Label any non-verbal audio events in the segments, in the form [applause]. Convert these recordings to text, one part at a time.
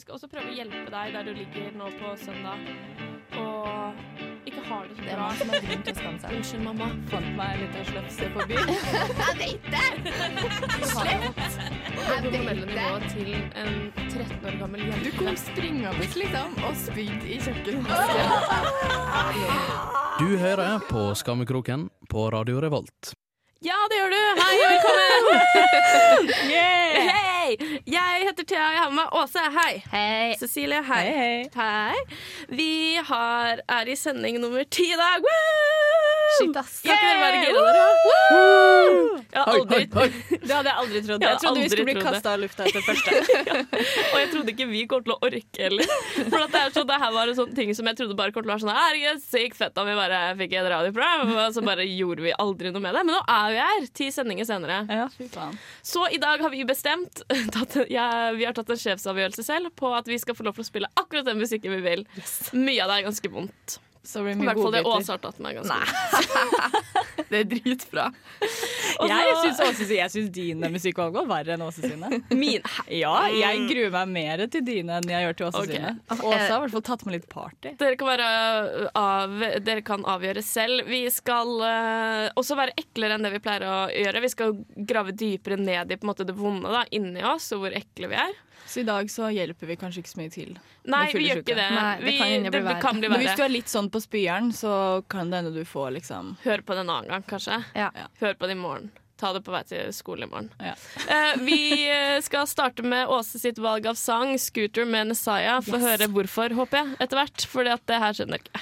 vi skal også prøve å hjelpe deg der du ligger nå på søndag og ikke har det så Det er bra. man som har grunn til å skamme seg. Unnskyld, mamma. Fant meg en liten slefse på byen. [laughs] Jeg vet det! Det hormonelle nivået til en 13 år gammel jente. Du kom springende liksom og spydde i kjøkkenvasken. [laughs] Du hører på Skammekroken på Radio Revolt. Ja, det gjør du! Hei, velkommen! [laughs] Hei! Jeg heter Thea, jeg har med meg Åse. Hei. Hei. Cecilie. Hei, hei. Hei. Vi har, er i sending nummer ti i dag. Woo! Shit, ass. Kan ikke dere være gira, dere? Jeg har aldri, [laughs] Det hadde jeg aldri trodd. Jeg Jeg trodde vi skulle bli kasta av lufta etter første. [laughs] og jeg trodde ikke vi kom til å orke heller. For det, er sånn, det her var en sånn ting som jeg trodde bare kom til å være sånn Herregud, sykt fett om vi bare fikk et radioprogram. Og så bare gjorde vi aldri noe med det. Men nå er vi her, ti sendinger senere. Ja. Så i dag har vi bestemt [laughs] tatt, ja, Vi har tatt en sjefsavgjørelse selv på at vi skal få lov til å spille akkurat den musikken vi vil. Mye av det er ganske vondt. Så blir I det mye hvert fall det godbiter. Åse har tatt meg ganske. [laughs] Det er dritbra. Også, Jeg syns Åse- jeg syns dine musikkvalg var verre enn Åse sine. [laughs] Min Ja, jeg gruer meg mer til dine enn jeg gjør til Åse okay. sine. Åse har i hvert fall tatt med litt party. Dere kan, være av, dere kan avgjøre selv. Vi skal uh, også være eklere enn det vi pleier å gjøre. Vi skal grave dypere ned i måte, det vonde da, inni oss, og hvor ekle vi er. Så i dag så hjelper vi kanskje ikke så mye til. Nei, vi gjør ikke det. Nei, det vi, kan det, det verre. kan bli Men hvis du verre. er litt sånn på spyeren, så kan det hende du får liksom Hør på det en annen gang, kanskje. Ja. Hør på det i morgen. Ta det på vei til skole i morgen. Ja. Uh, [laughs] vi eh, skal starte med Åse sitt valg av sang, 'Scooter med Nesaya'. Få høre hvorfor, håper jeg, etter hvert. For det her skjønner jeg ikke.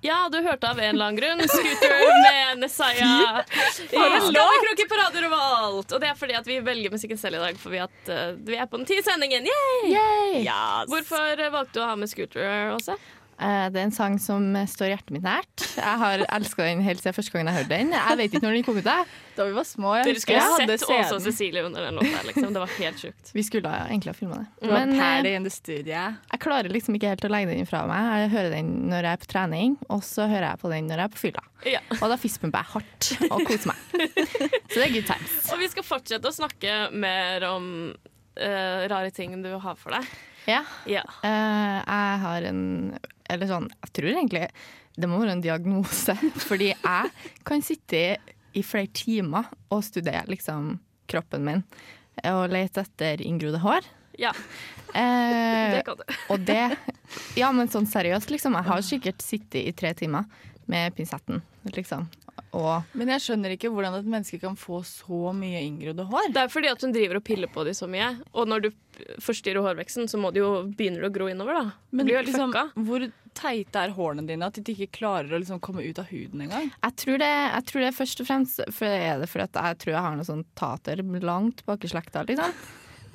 Ja, du hørte av en eller annen grunn. 'Scooter med Nesaya'. Skammekroken på Radio Revolt. Og det er fordi at vi velger musikken selv i dag, for vi, at, uh, vi er på den ti sendingen. Yay! Yay! Hvorfor eh, valgte du å ha med 'Scooter', Åse? Eh, Det er en sang som står hjertet mitt nært. Jeg har elska den helt siden første gangen jeg hørte den. Jeg vet ikke når den kom ut. da Da vi var små, jeg Dere skulle jeg hadde sett Åse og. Cecilie under den låta. Liksom. Det var helt sjukt. Vi skulle egentlig ha filma det. Det Men eh, in the jeg klarer liksom ikke helt å legge den fra meg. Jeg hører den når jeg er på trening, og så hører jeg på den når jeg er på fylla. Ja. Og da fistpumper jeg hardt og koser meg. [laughs] Så det er good times. Og vi skal fortsette å snakke mer om uh, rare ting du har for deg. Ja. Ja. Uh, jeg har en Eller sånn, jeg tror egentlig det må være en diagnose. [laughs] Fordi jeg kan sitte i, flere timer og studere liksom kroppen min og lete etter inngrodde hår. ja, Eh, [laughs] det kan du. [laughs] og det Ja, men sånn seriøst, liksom. Jeg har sikkert sittet i tre timer med pinsetten, liksom. Og Men jeg skjønner ikke hvordan et menneske kan få så mye inngrodde hår. Det er fordi at hun driver og piller på dem så mye. Og når du forstyrrer hårveksten, så må de jo begynner det å gro innover. da Men Blir liksom, hvor teite er hårene dine at de ikke klarer å liksom komme ut av huden engang? jeg tror, det, jeg tror det er først og fremst For er det fordi at jeg tror jeg har noe sånn tater langt bak i slekta, liksom.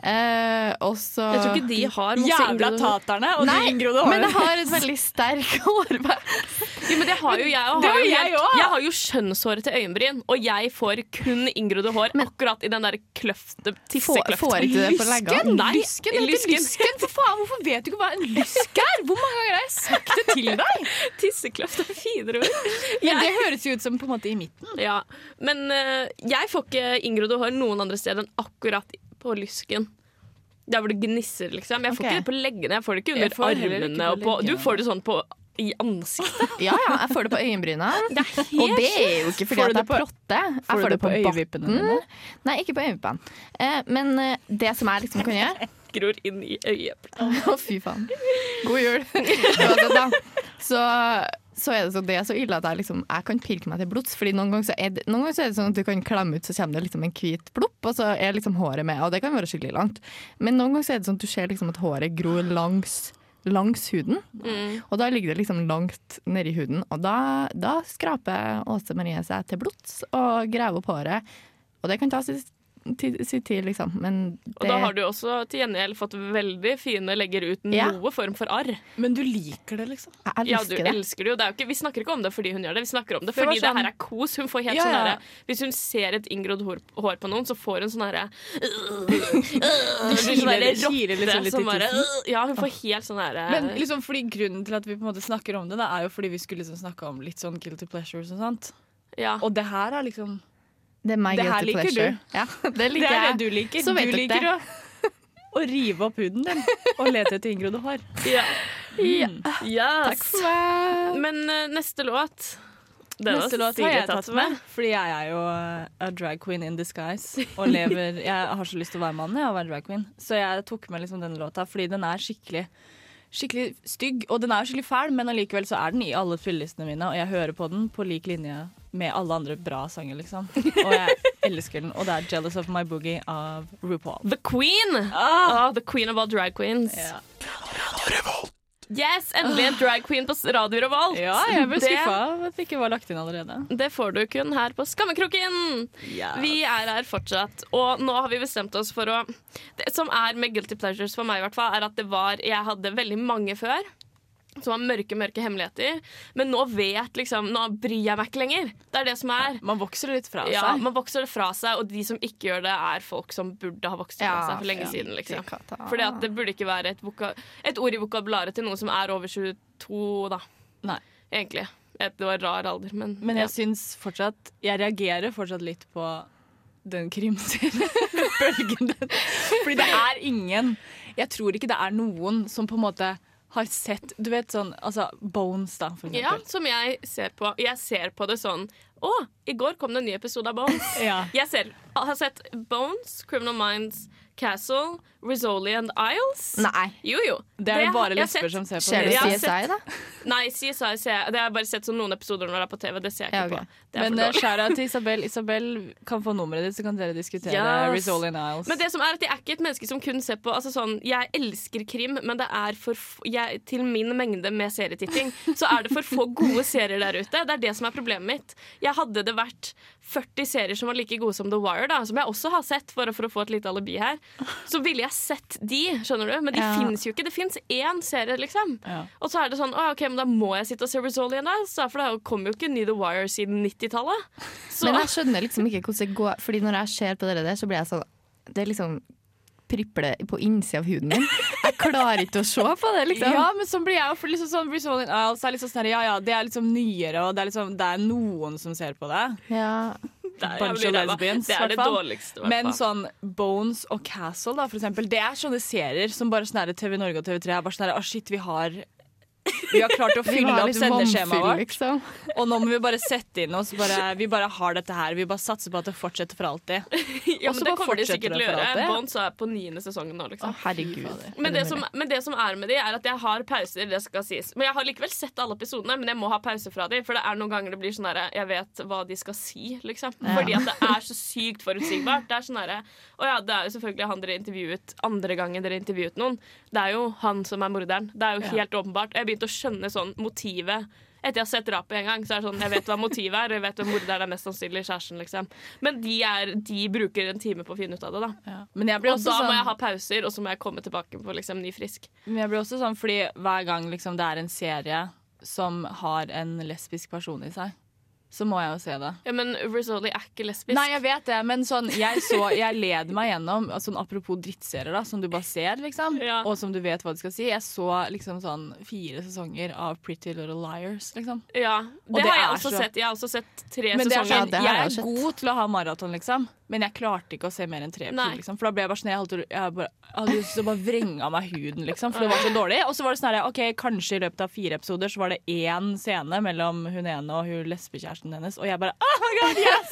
Eh, også, Jeg tror ikke de har masse Jævla taterne og Nei, de inngrodde Men det har et [laughs] veldig sterk [laughs] hårvekst. Jo, men det har jo jeg. òg. Jo jeg jeg har jo skjønnshåret til øyenbryn, og jeg får kun inngrodde hår akkurat i den der kløfte, Får, får ikke det på leggene? Nei, Lysken heter lysken. For faen, hvorfor vet du ikke hva en lysk er? Hvor mange ganger har jeg sagt det til deg? [laughs] Tissekløft er finere ord. Men det høres jo ut som på en måte i midten. Ja, men uh, jeg får ikke inngrodde hår noen andre steder enn akkurat på lysken. Der hvor det gnisser, liksom. Jeg får okay. ikke det på leggene, jeg får det ikke under heller ikke armene. på på, du får det sånn på, i ansiktet. [laughs] Ja, ja, jeg får det på øyenbryna. Det Og det er jo ikke fordi at det jeg på- plotter. Jeg får det på øyevippene dine? Nei, ikke på øyevippene. Eh, men eh, det som jeg liksom kan gjøre [laughs] gror inn i øyet. Å, fy faen. God jul. [laughs] Uansett, da. Så, så er det så, det er så ille at jeg, liksom, jeg kan pirke meg til blods. Fordi noen ganger, så er det, noen ganger så er det sånn at du kan klemme ut, så kommer det liksom en hvit plopp, og så er liksom håret med. Og det kan være skikkelig langt. Men noen ganger så er det sånn at du ser liksom at håret gror langs, langs huden. Mm. Og da ligger det liksom langt nedi huden. Og da, da skraper Åse Marie seg til blods og graver opp håret. Og det kan ta sin tid, liksom. Men Og da har du også til gjengjeld fått veldig fine legger uten Ja. noe form for arr. Men du liker det, liksom? jeg Ja, du det. elsker det jo. Det er jo ikke, vi snakker ikke om det fordi hun gjør det, vi snakker om det Det fordi det, sånn- her er kos. Hun får helt Ja, sånn ja. derre Hvis hun ser et inngrodd hår, hår på noen, så får hun sånn herre kiler- kiler liksom litt i bare. Ja, hun får helt sånn herre Men liksom fordi grunnen til at vi på en måte snakker om det, da, er jo fordi vi skulle liksom snakke om litt sånn guilty pleasures og sånt. ja. Og det her er liksom Det er my Det her liker pleasure. Ja, [laughs] det Det er jeg. det du liker. Så vet du liker å, å rive opp huden din og lete etter inngrodde hår. Ja. Mm. Yes. for meg. Men uh, neste låt den Neste låt har jeg tatt med, fordi jeg er jo uh, a drag queen in disguise. Og lever [laughs] Jeg har så lyst til å være mann, jeg, og være drag queen. Så jeg tok med liksom denne låta fordi den er skikkelig Skikkelig stygg, og den er jo skikkelig fæl, men allikevel så er den i alle spillelistene mine, og jeg hører på den på lik linje med alle andre bra sanger, liksom. Og jeg [laughs] elsker den, og det er 'Jealous of My Boogie' av RuPaul. The Queen! Ah! Ah, the queen of all drag queens. Ja. Yes, Endelig en drag queen på Radio Revolt. ja, jeg ble skuffa at det ikke var lagt inn allerede. Det får du kun her på Skammekroken. Vi er her fortsatt, og nå har vi bestemt oss for å Det som er med Guilty Pleasures for meg, i hvert fall, er at det var Jeg hadde veldig mange før. Som har mørke, mørke hemmeligheter. Men nå vet liksom Nå bryr jeg meg ikke lenger. Det er det som er. Man vokser det litt fra Ja, seg. Man vokser det fra seg, og de som ikke gjør det, er folk som burde ha vokst det fra seg for lenge ja. siden. liksom. Fordi at det burde ikke være et, et ord i vokabularet til noen som er over 22, da. Nei. Egentlig. Det var rar alder, men, Men ja. jeg syns fortsatt Jeg reagerer fortsatt litt på den krimseriebølgen. [laughs] Fordi det er ingen Jeg tror ikke det er noen som på en måte har sett Du vet sånn altså Bones, da, for ja, som jeg ser på. Jeg ser på det sånn Å, i går kom det en ny episode av Bones. Ja. Jeg ser, har sett Bones, Criminal Minds, Castle, Rizzoli and Isles. Nei. Jo, jo. Det er det det bare jeg lesber som ser på Ser du det. sett, CSI, da? Nei, CSI ser jeg. Det har jeg bare sett som noen episoder når det er på TV. Det ser jeg Ja, ikke på. Det er Men uh, skjæra til Isabel. Isabel kan få nummeret ditt, så kan dere diskutere Yes. Rizzoli and Isles. Men det som er at jeg er ikke et menneske som kun ser på altså sånn, Jeg elsker krim, men det er for jeg, til min mengde med serietitting så er det for få gode serier der ute. Det er det som er problemet mitt. Jeg Hadde det vært 40 serier som var like gode som The Wire, da, som jeg også har sett, for, for å få et lite alibi her, så ville jeg sett de, skjønner du? Men de Ja. fins jo ikke. Det fins én serie, liksom. Ja. Og så er det sånn, å, ok, men da må jeg sitte og se Rizzoli igjen, da, for det kommer jo ikke ny The Wire siden 90-tallet. Men jeg skjønner liksom ikke hvordan det går, Fordi når jeg ser på dere der, så blir jeg sånn Det er liksom priple på innsida av huden min. Jeg klarer ikke å se på det, liksom. Ja, men sånn blir jeg jo. For liksom sånn and Isles er liksom sånn Ja, ja, det er liksom nyere, og det er, liksom, det er noen som ser på det. Ja. Det er, bunch of lesbians, det er det dårligste. Men sånn Bones og Castle, da, for eksempel, det er sånne serier som bare sånn TV Norge og TV3 er bare sånn her, shit, vi har Vi har klart å fylle opp sendeskjemaet vårt, liksom. og nå må vi bare sette inn oss. Bare, vi bare har dette her. Vi bare satser på at det fortsetter for alltid. [laughs] ja, men det kommer de sikkert til å gjøre. Bonds er på niende sesongen nå, Å, liksom. herregud. Men det, som, men det som er med de, er at jeg har pauser. det skal sies Men Jeg har likevel sett alle episodene, men jeg må ha pause fra de. For det er noen ganger det blir sånn herre Jeg vet hva de skal si, liksom. Ja. Fordi at det er så sykt forutsigbart. Det er sånn herre Å ja, det er jo selvfølgelig han dere intervjuet andre gangen dere intervjuet noen. Det er jo han som er morderen. Det er jo Ja. helt åpenbart. Jeg begynte å skjønne sånn motivet. Etter jeg har sett drapet en gang, så er det sånn, jeg vet hva motivet er, og jeg vet hvem morderen er mest sannsynlig kjæresten. liksom Men de, er, de bruker en time på å finne ut av det. da blir Og da må sånn jeg ha pauser, og så må jeg komme tilbake på liksom ny frisk. Men jeg blir også sånn fordi hver gang liksom, det er en serie som har en lesbisk person i seg, så må jeg jo se det. Ja, Men Rizzoli er ikke lesbisk. Nei, jeg vet det, men sånn, jeg, så, jeg led meg gjennom altså, Apropos drittserier, da, som du bare ser, liksom, Ja. og som du vet hva du skal si. Jeg så liksom sånn fire sesonger av Pretty Little Liars, liksom. Ja, Og det, det har jeg er også så- sett. Jeg har også sett tre Men det er sesonger. sånn, det jeg jeg er god til å ha maraton, liksom. Men jeg klarte ikke å se mer enn tre episoder. Liksom, for da ble jeg bare sånn Jeg, holdt, jeg, bare, hadde lyst til å bare vrenge av meg huden, liksom. For det var så dårlig. Og så var det sånn her, ok, kanskje i løpet av fire episoder så var det én scene mellom hun ene og hun lesbekjæresten hennes, og jeg bare Oh my god, yes!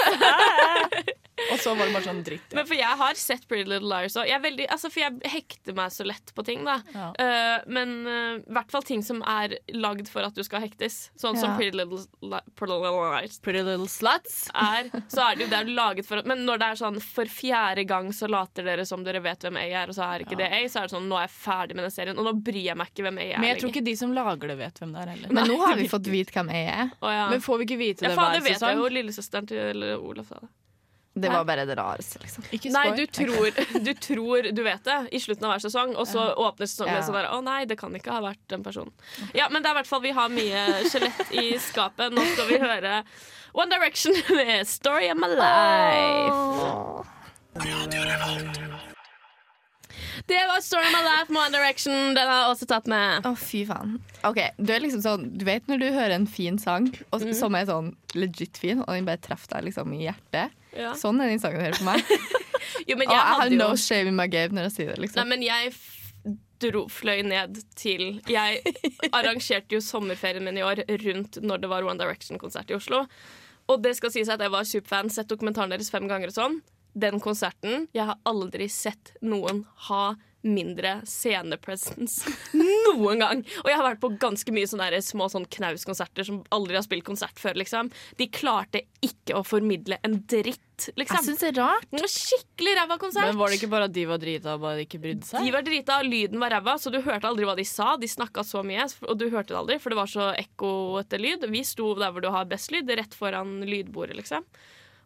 [laughs] og så var det bare sånn dritt. Men for jeg har sett Pretty Little Liars òg. Altså, for jeg hekter meg så lett på ting. da Ja. Uh, Men i i hvert fall ting som er lagd for at du skal hektes. Sånn som Pretty Little, Li- Pretty Little Liars. Pretty Little Sluts. er, så er det jo det er laget for Men når det er sånn for fjerde gang så later dere som dere vet hvem A er, og så er ikke det A, så er det sånn nå er jeg ferdig med den serien, og nå bryr jeg meg ikke hvem A er Men jeg tror ikke de som lager det, vet hvem det er heller. Men nå har vi fått vite hvem jeg er. Å, ja. Men får vi ikke vite ja, det faen, det vet jeg jo. Lillesøsteren til Olaf sa det. Det var bare det rareste, liksom. Ikke Nei, du tror, du tror du vet det i slutten av hver sesong, og så åpner sesongen Ja. sånn der Å nei, det kan ikke ha vært den personen. Ja, men det er i hvert fall vi har mye skjelett i skapet. Nå skal vi høre One Direction med Story of My Life. Det var Story of My Life med One Direction. Den har jeg også tatt med. Å, fy faen. Ok, Du er liksom sånn Du vet når du hører en fin sang og, som er sånn legit fin, og den bare treffer deg liksom i hjertet. Ja. Sånn er den saken her for meg. [laughs] Jo, men jeg jeg har no shame in my game når jeg sier det. Nei, liksom. men jeg dro, fløy ned til Jeg [laughs] arrangerte jo sommerferien min i år rundt når det var One Direction-konsert i Oslo. Og det skal sies at jeg var superfan, sett dokumentaren deres fem ganger og sånn. Den konserten Jeg har aldri sett noen ha mindre scenepresence [laughs] noen gang. Og jeg har vært på ganske mye sånne der små sånn knauskonserter som aldri har spilt konsert før. liksom De klarte ikke å formidle en dritt, Jeg synes det er rart. Det var skikkelig ræva konsert. Men var det ikke bare at de var drita og bare ikke brydde seg? De var drita, lyden var ræva, så du hørte aldri hva de sa. De snakka så mye, og du hørte det aldri, for det var så ekko etter lyd. Vi sto der hvor du har best lyd, rett foran lydbordet, liksom.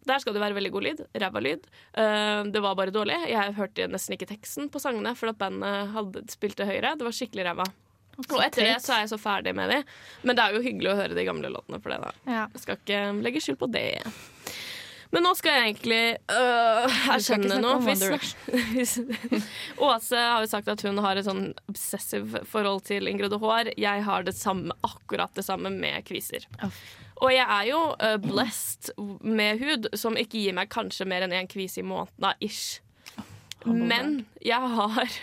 Der skal det være veldig god lyd. Ræva lyd. Eh, det var bare dårlig. Jeg hørte nesten ikke teksten på sangene, for at bandet hadde spilte høyere. Det var skikkelig ræva. Og etter det så er jeg så ferdig med de. Men det er jo hyggelig å høre de gamle låtene for det, da. Ja. Jeg skal ikke legge skyld på det. Men nå skal jeg egentlig øh, erkjenne noe. Hvis, [laughs] Vi Åse har jo sagt at hun har et sånn obsessive forhold til Ingrid hår. Jeg har det samme, akkurat det samme med kviser. Og jeg er jo uh, blessed med hud som ikke gir meg kanskje mer enn én kvise i måneden. ish. Men jeg har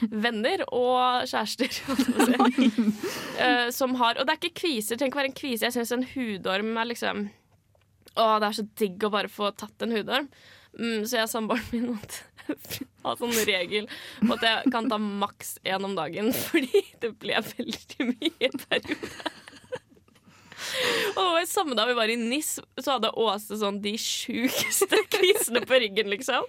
[laughs] venner og kjærester [laughs] eh, som har Og det er ikke kviser, Tenk å være en kvise. Jeg syns en hudorm er liksom Å, det er så digg å bare få tatt en hudorm. Mm, så jeg og samboeren min måtte [laughs] ha sånn regel på at jeg kan ta maks én om dagen, [laughs] fordi det ble veldig mye i en periode. [laughs] Og samme da vi var i NIS, så hadde Åse sånn de sjukeste [laughs] kvisene på ryggen, liksom.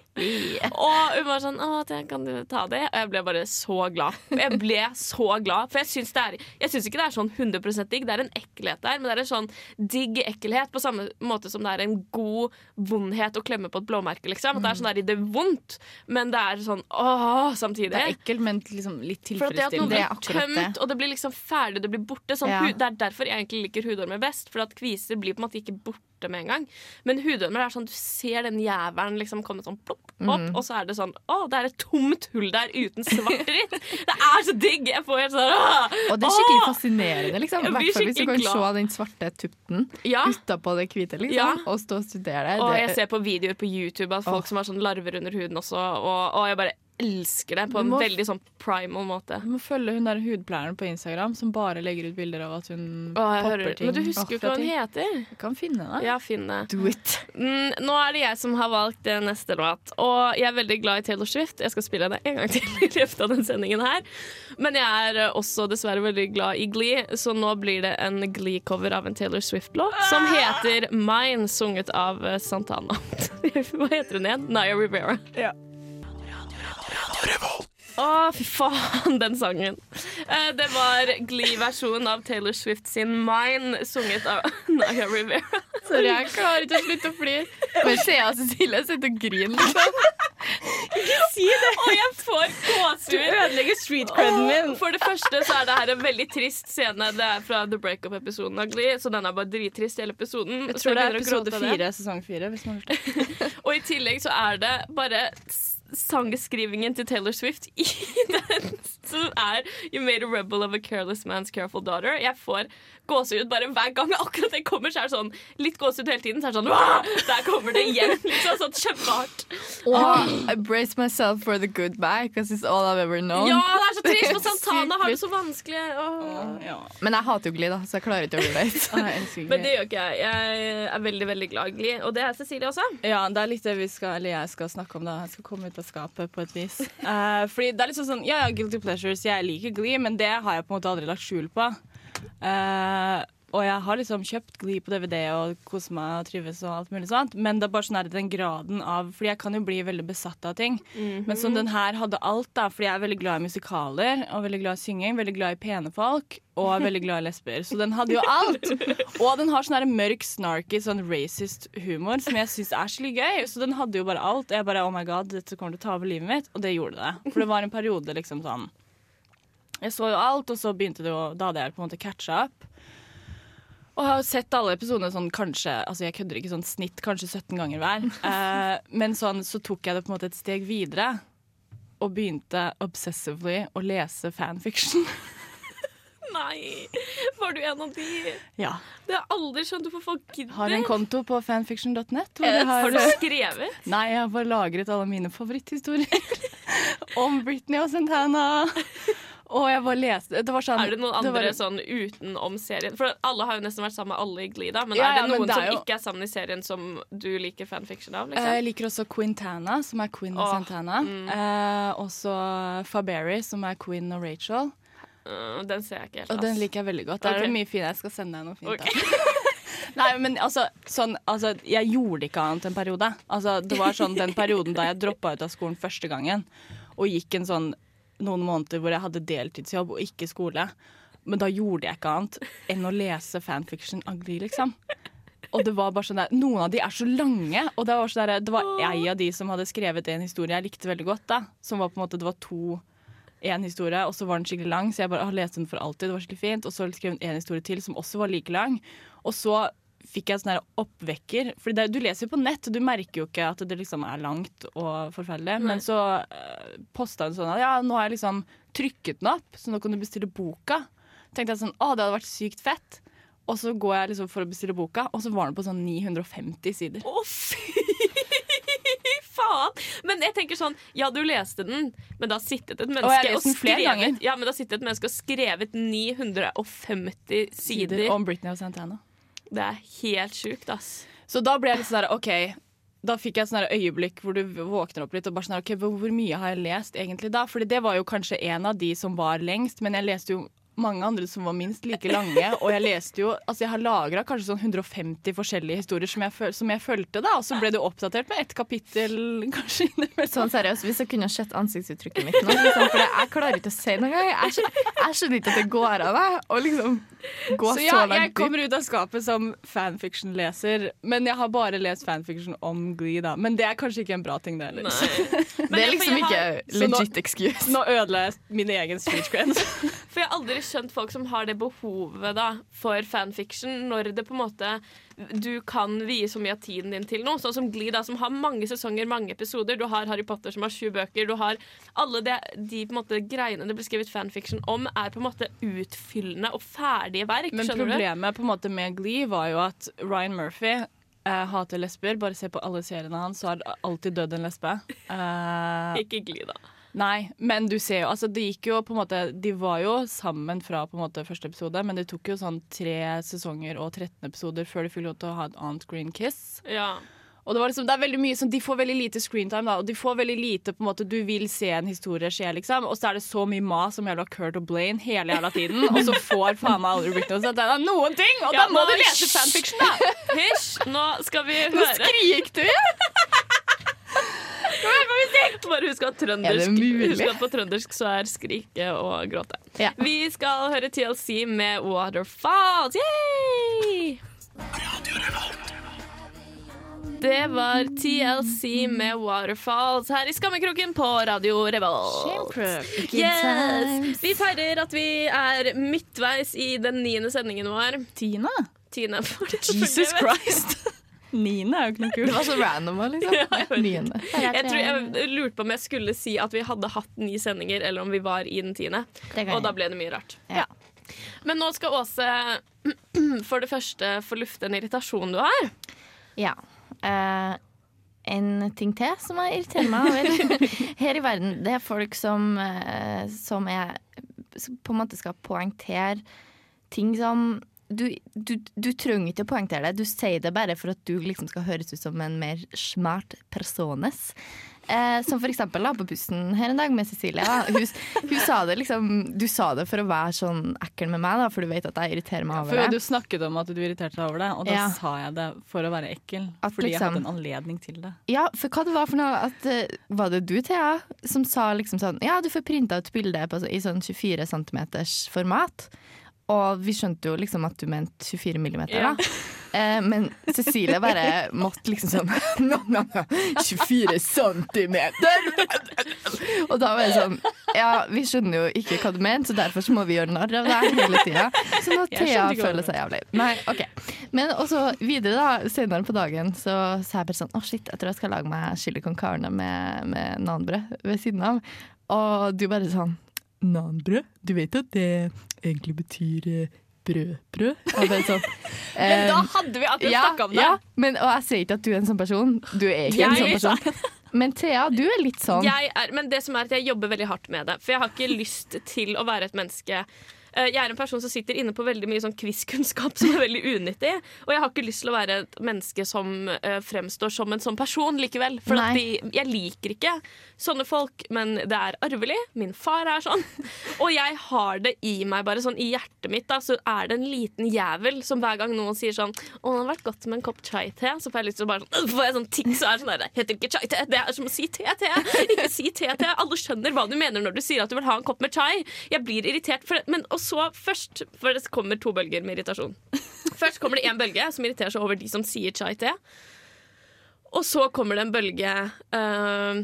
Og hun var sånn Å, det- kan du ta det? Og jeg ble bare så glad. Jeg ble så glad. For jeg syns, det er, jeg syns ikke det er sånn 100 digg. Det er en ekkelhet der, men det er en sånn digg ekkelhet på samme måte som det er en god vondhet å klemme på et blåmerke, liksom. At det er sånn der i det vondt, men det er sånn åh samtidig. Det er ekkelt, men liksom litt For at det at noe blir tømt, og det blir liksom ferdig, det blir borte. Sånn, Ja. Det er derfor jeg egentlig liker hudormer best. For at kviser blir på en måte ikke borte med en gang. Men hudormer er sånn, du ser den jævelen liksom komme sånn plopp opp, Mm. og så er det sånn Å, det er et tomt hull der uten svart dritt! [laughs] Det er så digg! Jeg får helt sånn åh! Og det er skikkelig fascinerende, liksom. I hvert fall hvis du kan glad. se den svarte tuppen Ja. utapå det hvite, liksom, Ja. og stå og studere det. Og jeg ser på videoer på YouTube av folk som har sånn larver under huden også, og, og jeg bare elsker det på en må- veldig sånn primal måte. Du må følge hun der hudpleieren på Instagram som bare legger ut bilder av at hun Åh, popper hører. ting. Men du husker jo ikke hva hun heter? Jeg kan finne det. Ja, finne. Do it. Mm, nå er det jeg som har valgt eh, neste låt. Og jeg er veldig glad i Taylor Swift. Jeg skal spille henne en gang til i løpet av den sendingen her. Men jeg er eh, også dessverre veldig glad i Glee, så nå blir det en Glee-cover av en Taylor Swift-låt som heter Mine, sunget av eh, Santana. [laughs] Hva heter hun igjen? Naya Rivera. Ja. Å, fy faen, den sangen. Eh, det var Glee-versjonen av Taylor Swift sin Mine, sunget av [laughs] Naya Rivera. Sorry, jeg klarer ikke å slutte å flire. Men se av Cecilie sitter og griner, liksom. [laughs] Og jeg får Du gåsehud. ødelegger street creden min. For det første så er det her en veldig trist scene. Det er fra The Breakup-episoden av Glee, så den er bare drittrist, hele episoden. Jeg Så tror det er episode fire, sesong fire. Hvis man har [laughs] hørt det. Og i tillegg så er det bare sangskrivingen til Taylor Swift i [laughs] den som er You made a rebel of a careless man's careful daughter. Jeg får gåsehud bare hver gang akkurat det kommer. Så er det sånn litt gåsehud hele tiden. Så er det sånn «Wah!» Der kommer det igjen. Liksom sånn kjempehardt. Oh, I brace myself for the goodbye, because it's all I've ever known. Ja, det er så trist, for [laughs] Santana har det så vanskelig. Oh. Ja. Men jeg hater jo Gli, da, så jeg klarer ikke å relate. [laughs] Men det gjør ikke jeg. Jeg er veldig veldig glad i Gli, og det er Cecilie også. Ja, det er litt det vi skal, eller jeg skal snakke om da. Jeg skal komme ut av skapet på et vis. Uh, fordi det er litt sånn sånn, ja, ja, guilty pleasures, jeg liker Glee, men det har jeg på en måte aldri lagt skjul på. Uh, og jeg har liksom kjøpt Glee på DVD og koser meg og trives og alt mulig sånt, men det er bare sånn her den graden av Fordi jeg kan jo bli veldig besatt av ting. Men som den her hadde alt, da, fordi jeg er veldig glad i musikaler og veldig glad i synging, veldig glad i pene folk og er [laughs] veldig glad i lesber. Så den hadde jo alt. Og den har sånn mørk, snarky, sånn racist humor som jeg syns er skikkelig gøy. Så den hadde jo bare alt. Og jeg bare oh my god, dette kommer til å ta over livet mitt. Og det gjorde det. For det var en periode liksom sånn Jeg så jo alt, og så begynte det jo Da hadde jeg på en måte catcha up. Og jeg har sett alle episodene sånn kanskje Altså jeg kødder ikke sånn snitt kanskje 17 ganger hver. [laughs] Eh, men sånn så tok jeg det på en måte et steg videre. Og begynte obsessively å lese fanfiction. [laughs] Nei! Var du en av de? Ja. Det har jeg aldri skjønt hvorfor folk gidder. Har en konto på fanfiction.net. Eh, Har du skrevet? [laughs] Nei, jeg har bare lagret alle mine favoritthistorier om Britney og Santana. Og jeg bare leste Det var sånn Er det noen andre var- sånn utenom serien? For alle har jo nesten vært sammen med alle i Glee, da. Men Ja, er det noen det er som ikke er sammen i serien, som du liker fanfiction av? Eh, Liksom? Jeg liker også Quintana, som er Quinn og oh, Santana. mm. Eh, også Faberry, som er Quinn og Rachel. Uh, den ser jeg ikke helt. Og den liker jeg veldig godt. det er det mye fint. Jeg skal sende deg noe fint. Okay. [laughs] Nei, men altså, sånn, altså Jeg gjorde ikke annet en periode. Altså, det var sånn den perioden da jeg droppa ut av skolen første gangen og gikk en sånn noen måneder hvor jeg hadde deltidsjobb og ikke skole. Men da gjorde jeg ikke annet enn å lese fanfiction av Glee, liksom. Og det var bare sånn der, Noen av de er så lange, og det var, sånn der, det var ei av de som hadde skrevet en historie jeg likte veldig godt. da Som var på en måte, Det var to én historie, og så var den skikkelig lang, så jeg bare har lest den for alltid. Det var skikkelig fint Og så skrev hun en historie til som også var like lang. Og så fikk jeg sånn her oppvekker. For det, du leser jo på nett, og du merker jo ikke at det liksom er langt og forferdelig. Nei. Men så uh, posta hun sånn at ja, nå har jeg liksom trykket den opp, så nå kan du bestille boka. Tenkte jeg sånn, å det hadde vært sykt fett. Og så går jeg liksom for å bestille boka, og så var den på sånn 950 sider. Å, fy [laughs] faen! Men jeg tenker sånn, ja, du leste den, men da sittet et menneske og, og skrevet. Ja, men da sittet et menneske og skrevet 950 sider. om Britney og Santana. Det er helt sjukt, ass. Så da ble jeg litt sånn der, OK. Da fikk jeg et sånn øyeblikk hvor du våkner opp litt og bare sånn OK, hvor, mye har jeg lest egentlig da? Fordi det var jo kanskje en av de som var lengst, men jeg leste jo mange andre som var minst like lange. Og jeg leste jo Altså, jeg har lagra kanskje sånn 150 forskjellige historier som jeg, som jeg fulgte, da. Og så ble det oppdatert med ett kapittel, [laughs] kanskje. innimellom. Sånn seriøst, Hvis jeg kunne sett ansiktsuttrykket mitt nå, liksom, for jeg klarer ikke å si noe engang. Jeg, skjønner ikke at det går av meg Og liksom gå Så så, ja, jeg langt jeg kommer ut av skapet som fanfiction-leser, men jeg har bare lest fanfiction om Glee, da. Men det er kanskje ikke en bra ting, det heller. [laughs] Det er liksom ikke har- Så nå- legit excuse. Nå ødela jeg min egen street cred. [laughs] For jeg har aldri skjønt folk som har det behovet da for fanfiction, når det på en måte du kan vie så mye av tiden din til noe. Sånn som Glee, da, som har mange sesonger, mange episoder. Du har Harry Potter, som har sju bøker. Du har alle de, de måte, greiene det blir skrevet fanfiction om, er på en måte utfyllende og ferdige verk. Men problemet på en måte med Glee var jo at Ryan Murphy eh, hater lesber. Bare se på alle seriene hans, så har alltid dødd en lesbe. [laughs] Eh, Ikke Glee, da. Nei, men du ser jo altså det gikk jo på en måte De var jo sammen fra på en måte første episode, men det tok jo sånn tre sesonger og 13 episoder før de fikk lov til å ha et annet green kiss. Ja. Og det, var liksom, det er veldig mye sånn, De får veldig lite screentime, da, og de får veldig lite på en måte, Du vil se en historie skje, liksom, og så er det så mye mas om jævla Kurt og Blaine hele jævla tiden, og så får faen meg aldri Britney og Santana noen ting! Og Ja, da må nå- du lese fanfiction, da! Hysj! Nå skal vi Nå høre. skrik du! Bare husk at, husk at på trøndersk så er skrike og gråte. Ja. Vi skal høre TLC med Waterfalls. Yay! Det var TLC med Waterfalls her i Skammekroken på Radio Revolt. Yes! Vi feirer at vi er midtveis i den niende sendingen vår. Tina? Tiende. Jesus Christ! [laughs] Niende er jo ikke noe kult. Det var så random [laughs] liksom. Ja, jeg Jeg, tror jeg lurte på om jeg skulle si at vi hadde hatt ni sendinger, eller om vi var i den tiende. Og da ble det mye rart. Ja. Men nå skal Åse [clears throat] for det første få lufte en irritasjon du har. Ja. Uh, en ting til som jeg irriterer meg over [laughs] her i verden, det er folk som, uh, som er som på en måte skal poengtere ting som du, du, du trenger ikke å poengtere det, du sier det bare for at du liksom skal høres ut som en mer smart persones. Eh, som for eksempel da, på bussen her en dag med Cecilie. Hun, hun sa det liksom Du sa det for å være sånn ekkel med meg, da, for du vet at jeg irriterer meg over For det. du snakket om at du irriterte deg over det, og da Ja. sa jeg det for å være ekkel. At fordi jeg liksom- hadde en anledning til det. Ja, for hva det var for noe at, eh, Var det du, Thea, som sa liksom sånn Ja, du får printa ut bilde på, i sånn 24 cm format. Og vi skjønte jo liksom at du mente 24 millimeter, da. Eh, men Cecilie bare måtte liksom sånn no, no, no, 24 centimeter! Og da var jeg sånn Ja, vi skjønner jo ikke hva du mener, så derfor så må vi gjøre narr av deg hele tida. Så nå Thea føler seg jævlig. Nei, OK. Men også videre, da, senere på dagen, så sa jeg bare sånn Å, shit, jeg tror jeg skal lage meg chili con carne med, med nanbrød ved siden av. Og du bare sånn nanbrød. Du vet at det egentlig betyr eh, brødbrød? Ja, er sånn. [laughs] Men da Eh, hadde vi akkurat ja, snakka om det. ja, men, og jeg sier ikke at du er en sånn person. Du er ikke en sånn person. [laughs] Men Thea, du er litt sånn. Jeg er, men det som er at jeg jobber veldig hardt med det. For jeg har ikke lyst til å være et menneske Eh, Jeg er en person som sitter inne på veldig mye sånn quiz-kunnskap som er veldig unyttig. Og jeg har ikke lyst til å være et menneske som eh, fremstår som en sånn person likevel. For de, jeg liker ikke sånne folk, men det er arvelig. Min far er sånn. [laughs] Og jeg har det i meg, bare sånn i hjertet mitt, da, så er det en liten jævel som hver gang noen sier sånn Å, det hadde vært godt med en kopp chai-te, så får jeg lyst til å bare sånn, får jeg sånn ting som så er sånn der, Det heter ikke chai-te, det er som å si te-te. Ikke si te-te. Alle skjønner hva du mener når du sier at du vil ha en kopp med chai. Jeg blir irritert, for, men og så først For det kommer to bølger med irritasjon. Først kommer det én bølge som irriterer seg over de som sier chai-te. Og så kommer det en bølge øh,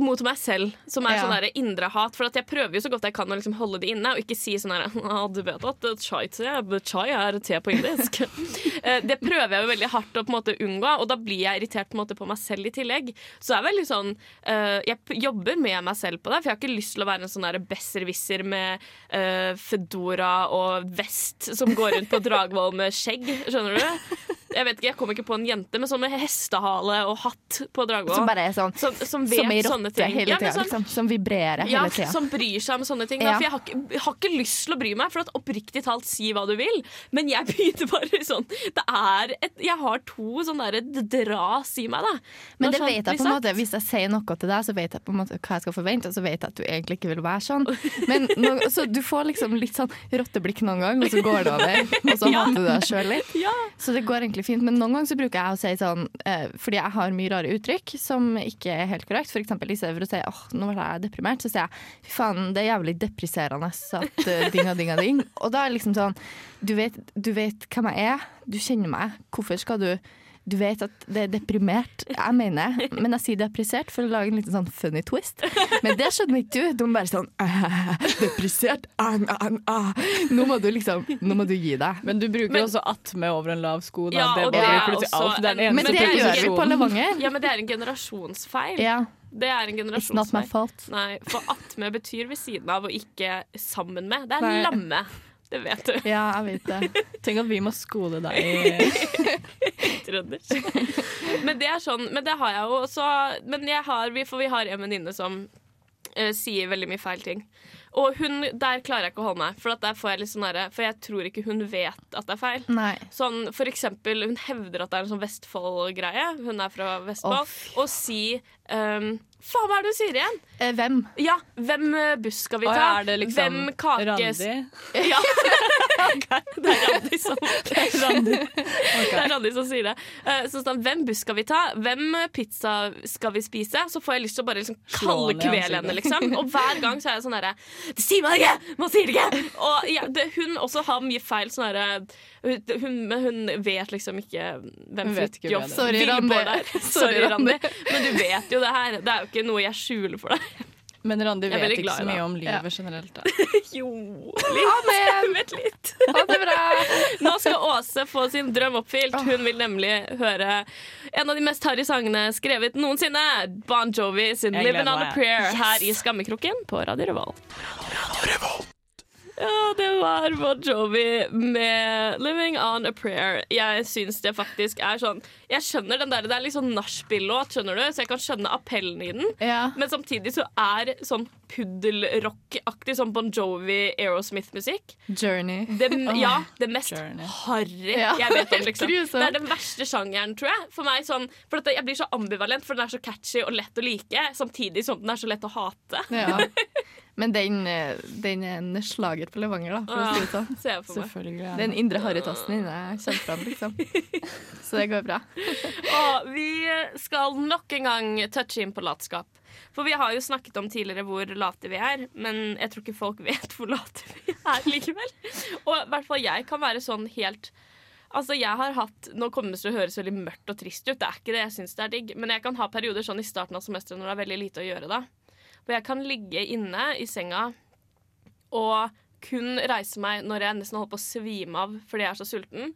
mot meg selv, som er Ja. sånn indre hat. For at jeg prøver jo så godt jeg kan å liksom holde det inne, og ikke si sånn her «Ah, Du vet at chai, chai er te på indisk. [laughs] Eh, det prøver jeg jo veldig hardt å på en måte unngå, og da blir jeg irritert på, en måte på meg selv i tillegg. Så det er veldig sånn uh, Jeg jobber med meg selv på det, for jeg har ikke lyst til å være en sånn besserwisser med uh, fedora og vest som går rundt på Dragvoll med skjegg. Skjønner du? Jeg vet ikke, jeg kommer ikke på en jente med sånn med hestehale og hatt på Dragvoll. Som bare er sånn Som, som vet Som ei sånne ting. hele Ja, sånn- liksom, som vibrerer hele tida. som bryr seg om sånne ting. Da, For jeg har, ikke, jeg har ikke lyst til å bry meg, for at oppriktig talt, si hva du vil. Men jeg [laughs] begynner bare sånn Det er et Jeg har to sånne der dras i meg, da. Men Når det sånt vet jeg på en måte Hvis jeg sier noe til deg, så vet jeg på en måte hva jeg skal forvente, og så vet jeg at du egentlig ikke vil være sånn. Men no, så du får liksom litt sånn rotteblikk noen gang, og så går det over. Og så [laughs] hater du deg sjøl litt. Ja. Så det går egentlig fint. Men noen ganger så bruker jeg å si sånn eh, Fordi jeg har mye rare uttrykk som ikke er helt korrekt. For eksempel i stedet for å si åh, nå ble jeg deprimert, så sier jeg fy faen, det er jævlig depriserende at uh, ding og ding og ding. Og da er det liksom sånn du vet, du vet hvem jeg er, du kjenner meg. Hvorfor skal du du vet at det er deprimert. Jeg mener men jeg sier deprisert for å lage en liten sånn funny twist. Men det skjønner ikke du. Du må bare sånn «Ah, Deprisert. Ah, ah, ah. Nå må du liksom Nå må du gi deg. Men du bruker Men- også 'atme over en lav sko'. Da. Ja, det blir er plutselig alt. Det er den eneste Men det gjør vi på Levanger. Ja, men det er en generasjonsfeil. Ja, Det er en it's not my fault. Nei, for attmed betyr ved siden av og ikke sammen med. Det er Nei. lamme. Det vet du. Ja, jeg vet det. Tenk at vi må skole deg [laughs] i Trøndersk. Men det er sånn, men det har jeg jo også. Men jeg har, for vi har en venninne som eh, sier veldig mye feil ting. Og hun, der klarer jeg ikke å holde meg, for, at der får jeg litt sånn for jeg tror ikke hun vet at det er feil. Nei. Sånn, for eksempel, hun hevder at det er en sånn Vestfold-greie. Hun er fra Vestfold. Oh. og si um, Faen, hva er det du sier igjen? Eh, hvem? Ja, hvem eh, buss skal vi ta? er det liksom hvem kakes... Randi? [laughs] Ja. [laughs] Det er Randi som Randi. Det er Randi som sier det. Eh, Så sånn, hvem buss skal vi ta? Hvem pizza skal vi spise? Så får jeg lyst til å bare liksom kaldkvele henne, liksom. Og hver gang så er jeg sånn herre Det sier man ikke! Man sier det ikke! Og ja, det, hun også har mye feil sånn herre men hun vet liksom ikke hvem Fridtjof er. [laughs] Sorry, Randi. er. Sorry. Randi. Men du vet jo det her. Det er jo ikke noe jeg skjuler for deg. Men Randi vet ikke glad så mye om livet Ja. generelt. Da. [laughs] Jo, litt. Vet [laughs] litt. Ha det bra! Nå skal Åse få sin drøm oppfylt. Hun vil nemlig høre en av de mest harry sangene skrevet noensinne. Bon Jovi sin 'Living on a Prayer' yes. her i Skammekroken på Radio Revolt. Ja, det var Bon Jovi med 'Living on a Prayer'. Jeg syns det faktisk er sånn Jeg skjønner den der, Det er litt sånn nachspiel-låt, skjønner du, så jeg kan skjønne appellen i den. Ja. Men samtidig så er sånn puddelrock-aktig sånn Bon Jovi, Aerosmith-musikk Journey. det, ja, det mest harry Ja. jeg vet om. liksom [laughs] Det er den verste sjangeren, tror jeg. For meg sånn, for at Jeg blir så ambivalent, for den er så catchy og lett å like, samtidig som den er så lett å hate. Ja. [laughs] Men den, eh, den er en slager på Levanger, da, for å si det sånn. Ser jeg for meg. Selvfølgelig. er Den indre harrytassen din er fram, liksom. [laughs] Så det går bra. Og [laughs] vi skal nok en gang touche inn på latskap. For vi har jo snakket om tidligere hvor late vi er, men jeg tror ikke folk vet hvor late vi er likevel. Og i hvert fall jeg kan være sånn helt Altså jeg har hatt, Nå kommer det til å høres veldig mørkt og trist ut, det er ikke det, jeg syns det er digg, men jeg kan ha perioder sånn i starten av semesteret når det er veldig lite å gjøre da. Hvor jeg kan ligge inne i senga og kun reise meg når jeg nesten holder på å svime av fordi jeg er så sulten.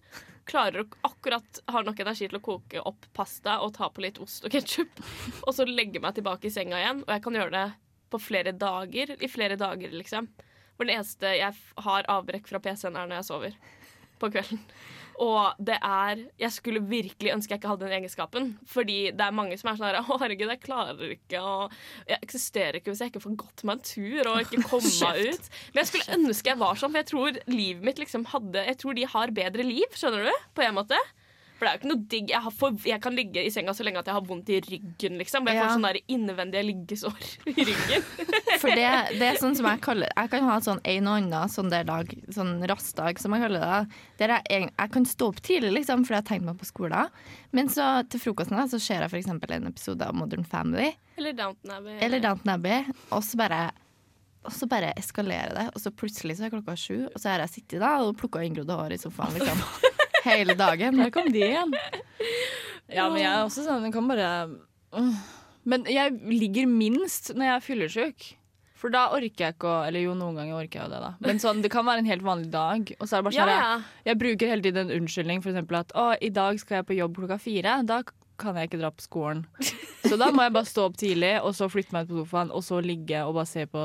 Klarer å akkurat har nok energi til å koke opp pasta og ta på litt ost og ketsjup. Og så legge meg tilbake i senga igjen. Og jeg kan gjøre det på flere dager. I flere dager, liksom. For det eneste jeg har avbrekk fra PC-en, er når jeg sover på kvelden. Og det er Jeg skulle virkelig ønske jeg ikke hadde den egenskapen. Fordi det er mange som er sånn her Å, herregud, jeg klarer ikke å Jeg eksisterer ikke hvis jeg ikke får gått meg en tur og ikke [laughs] komme meg ut. Men jeg skulle ønske jeg var sånn, for jeg tror livet mitt liksom hadde Jeg tror de har bedre liv, skjønner du? På en måte. For det er jo ikke noe digg. Jeg, har for, jeg kan ligge i senga så lenge at jeg har vondt i ryggen, liksom. Jeg får Ja. sånn der innvendige liggesår [laughs] i ryggen. [laughs] For det, det er sånn som jeg kaller Jeg kan ha sånn en og annen sånn der dag, sånn rastdag, som jeg kaller det. Der jeg, jeg kan stå opp tidlig, liksom, fordi jeg har tenkt meg på skolen. Men så til frokosten da, så ser jeg f.eks. en episode av Modern Family Eller Downton Abbey. eller Downton Abbey, og så bare og så bare eskalerer det, og så plutselig så er klokka sju, og så har jeg sittet da og plukka inngrodde hår i sofaen [laughs] liksom, hele dagen. Der kom de igjen. Ja, men jeg er også sånn den kan bare Men jeg ligger minst når jeg er fyllesyk. For da orker jeg ikke å Eller jo, noen ganger orker jeg jo det, da. Men sånn, det kan være en helt vanlig dag. Og så er det bare sånn ja. jeg, jeg bruker hele tiden en unnskyldning, eksempel at å, i dag skal jeg på jobb klokka fire. Da kan jeg ikke dra på skolen. [laughs] Så da må jeg bare stå opp tidlig, og så flytte meg ut på sofaen, og så ligge og bare se på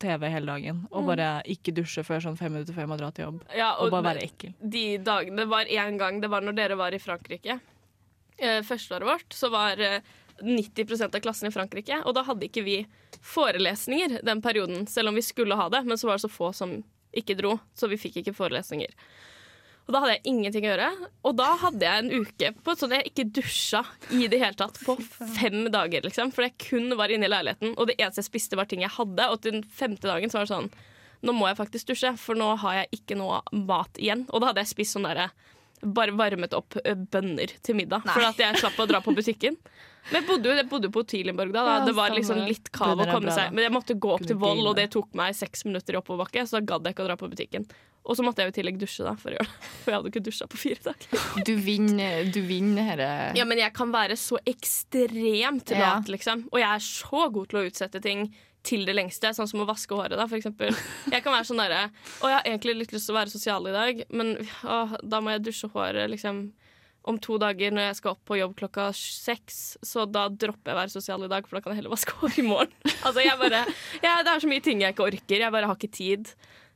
TV hele dagen. Og bare ikke dusje før sånn fem minutter før jeg må dra til jobb. Ja, Og bare være ekkel. de dagene Det var én gang, det var når dere var i Frankrike. Eh, Førsteåret vårt så var eh, 90% av klassen i Frankrike, og da hadde ikke vi forelesninger den perioden, selv om vi skulle ha det, men så var det så få som ikke dro, så vi fikk ikke forelesninger. Og da hadde jeg ingenting å gjøre, og da hadde jeg en uke på sånn jeg ikke dusja i det hele tatt på fem dager, liksom, for jeg kun var inne i leiligheten, og det eneste jeg spiste var ting jeg hadde, og til den femte dagen så var det sånn nå må jeg faktisk dusje, for nå har jeg ikke noe mat igjen. Og da hadde jeg spist sånn derre Bare varmet opp bønner til middag. For at jeg slapp å dra på butikken. [laughs] Men jeg bodde jeg bodde på Tilenborg da. da. Ja, det var liksom litt kav å komme bra, seg. Men jeg måtte gå opp til Voll, og det tok meg seks minutter i oppoverbakke, så da gadd jeg ikke å dra på butikken. Og så måtte jeg i tillegg dusje, da, for. [laughs] For jeg hadde ikke dusja på fire dager. Du vinner, du vinner. Ja, men jeg kan være så ekstremt Ja. liksom. Og jeg er så god til å utsette ting til det lengste, sånn som å vaske håret, da, for eksempel. Jeg kan være sånn derre Å, jeg har egentlig litt lyst til å være sosial i dag, men å, da må jeg dusje håret liksom om to dager når jeg skal opp på jobb klokka seks, så da dropper jeg å være sosial i dag, for da kan jeg heller vaske håret [laughs] i morgen. Altså, jeg bare ja, Det er så mye ting jeg ikke orker. Jeg bare har ikke tid.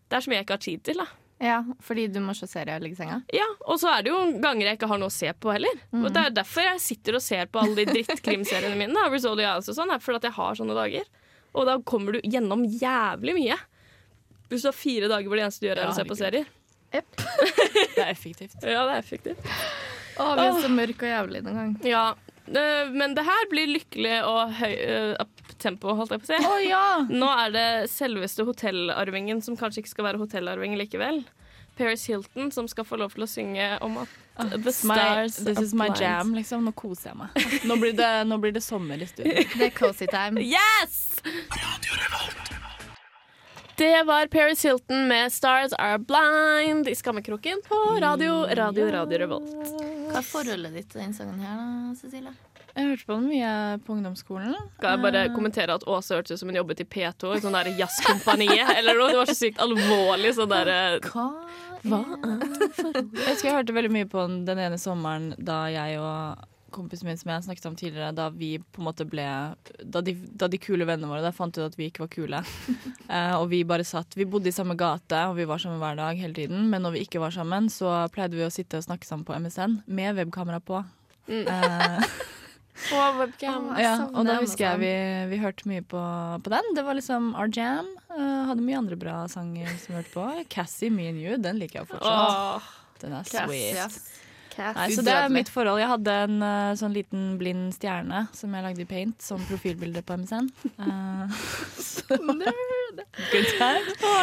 Det er så mye jeg ikke har tid til, da. Ja, fordi du må se serie og ligge i senga. Ja, og så er det jo ganger jeg ikke har noe å se på heller. Og Det er derfor jeg sitter og ser på alle de drittkrimseriene mine. Da, Rizzoli Isles og sånn, fordi at jeg har sånne dager. Og da kommer du gjennom jævlig mye. Hvis du har fire dager hvor det eneste du gjør, er Ja, å se på serier. serier. [laughs] Det er effektivt. Ja, det er effektivt. Å, vi er så mørke og jævlig noen gang. Ja, Men det her blir lykkelig og høy øh, tempo, holdt jeg på å si. Å ja! Nå er det selveste hotellarvingen som kanskje ikke skal være hotellarving likevel. Paris Hilton som skal få lov til å synge om at the stars my, this is my jam, liksom. Nå koser jeg meg. [laughs] Nå blir det, nå blir det sommer i studio. Det er cozy time. Yes! Det var Paris Hilton med 'Stars Are Blind' i Skammekroken på radio, radio, radio Revolt. Hva er forholdet ditt til den sangen her, da, Cecilie? Jeg hørte på den mye på ungdomsskolen. Skal jeg bare kommentere at Åse hørtes ut som hun jobbet i P2, i sånn der jazzkompaniet eller noe. Det var så sykt alvorlig sånn derre Hva? Hva? Jeg husker jeg hørte veldig mye på den, den ene sommeren da jeg og kompisen min som jeg snakket om tidligere, da vi på en måte ble Da de, da de kule vennene våre da fant ut at vi ikke var kule. [laughs] Eh, og vi bare satt Vi bodde i samme gate, og vi var sammen hver dag hele tiden. Men når vi ikke var sammen, så pleide vi å sitte og snakke sammen på MSN med webkamera på. Mm. Eh, [laughs] Og webcam. Ja, og da husker jeg vi, vi hørte mye på, på den. Det var liksom Our Jam. Uh, hadde mye andre bra sanger som vi hørte på. Cassie, Me and You, den liker jeg fortsatt. Oh, Den er Cass, sweet. Cass. Nei, så det er mitt forhold. Jeg hadde en uh, sånn liten blind stjerne som jeg lagde i paint som profilbilde på MSN. Uh, Good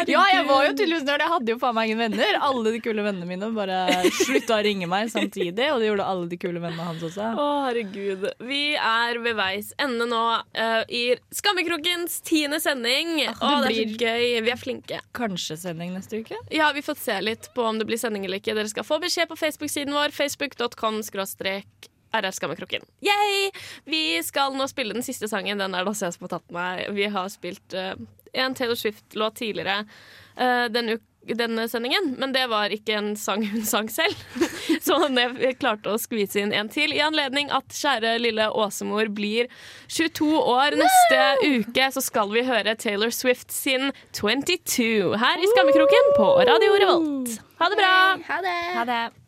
Ja, jeg var jo tydeligvis nerd. Jeg hadde jo faen meg ingen venner. Alle de kule vennene mine bare slutta å ringe meg samtidig, og det gjorde alle de kule vennene hans også. Å, herregud. Vi er ved veis ende nå uh, i Skammekrokens tiende sending. det Å, det er blir- så gøy. Vi er flinke. Kanskje sending neste uke? Ja, vi får se litt på om det blir sending eller ikke. Dere skal få beskjed på Facebook-siden vår. Facebook.com skråstrek RR-skammekroken. Yay! Vi skal nå spille den siste sangen. Den er det også jeg som har tatt meg. Vi har spilt eh, en Taylor Swift-låt tidligere. uh, denne, denne sendingen, men det var ikke en sang hun sang selv. [laughs] Så jeg klarte å skvise inn en til i anledning at kjære lille Åsemor blir 22 år neste uke. Så skal vi høre Taylor Swift sin 22 her i Skammekroken på Radio Revolt. Ha det bra! Ha det! Ha det.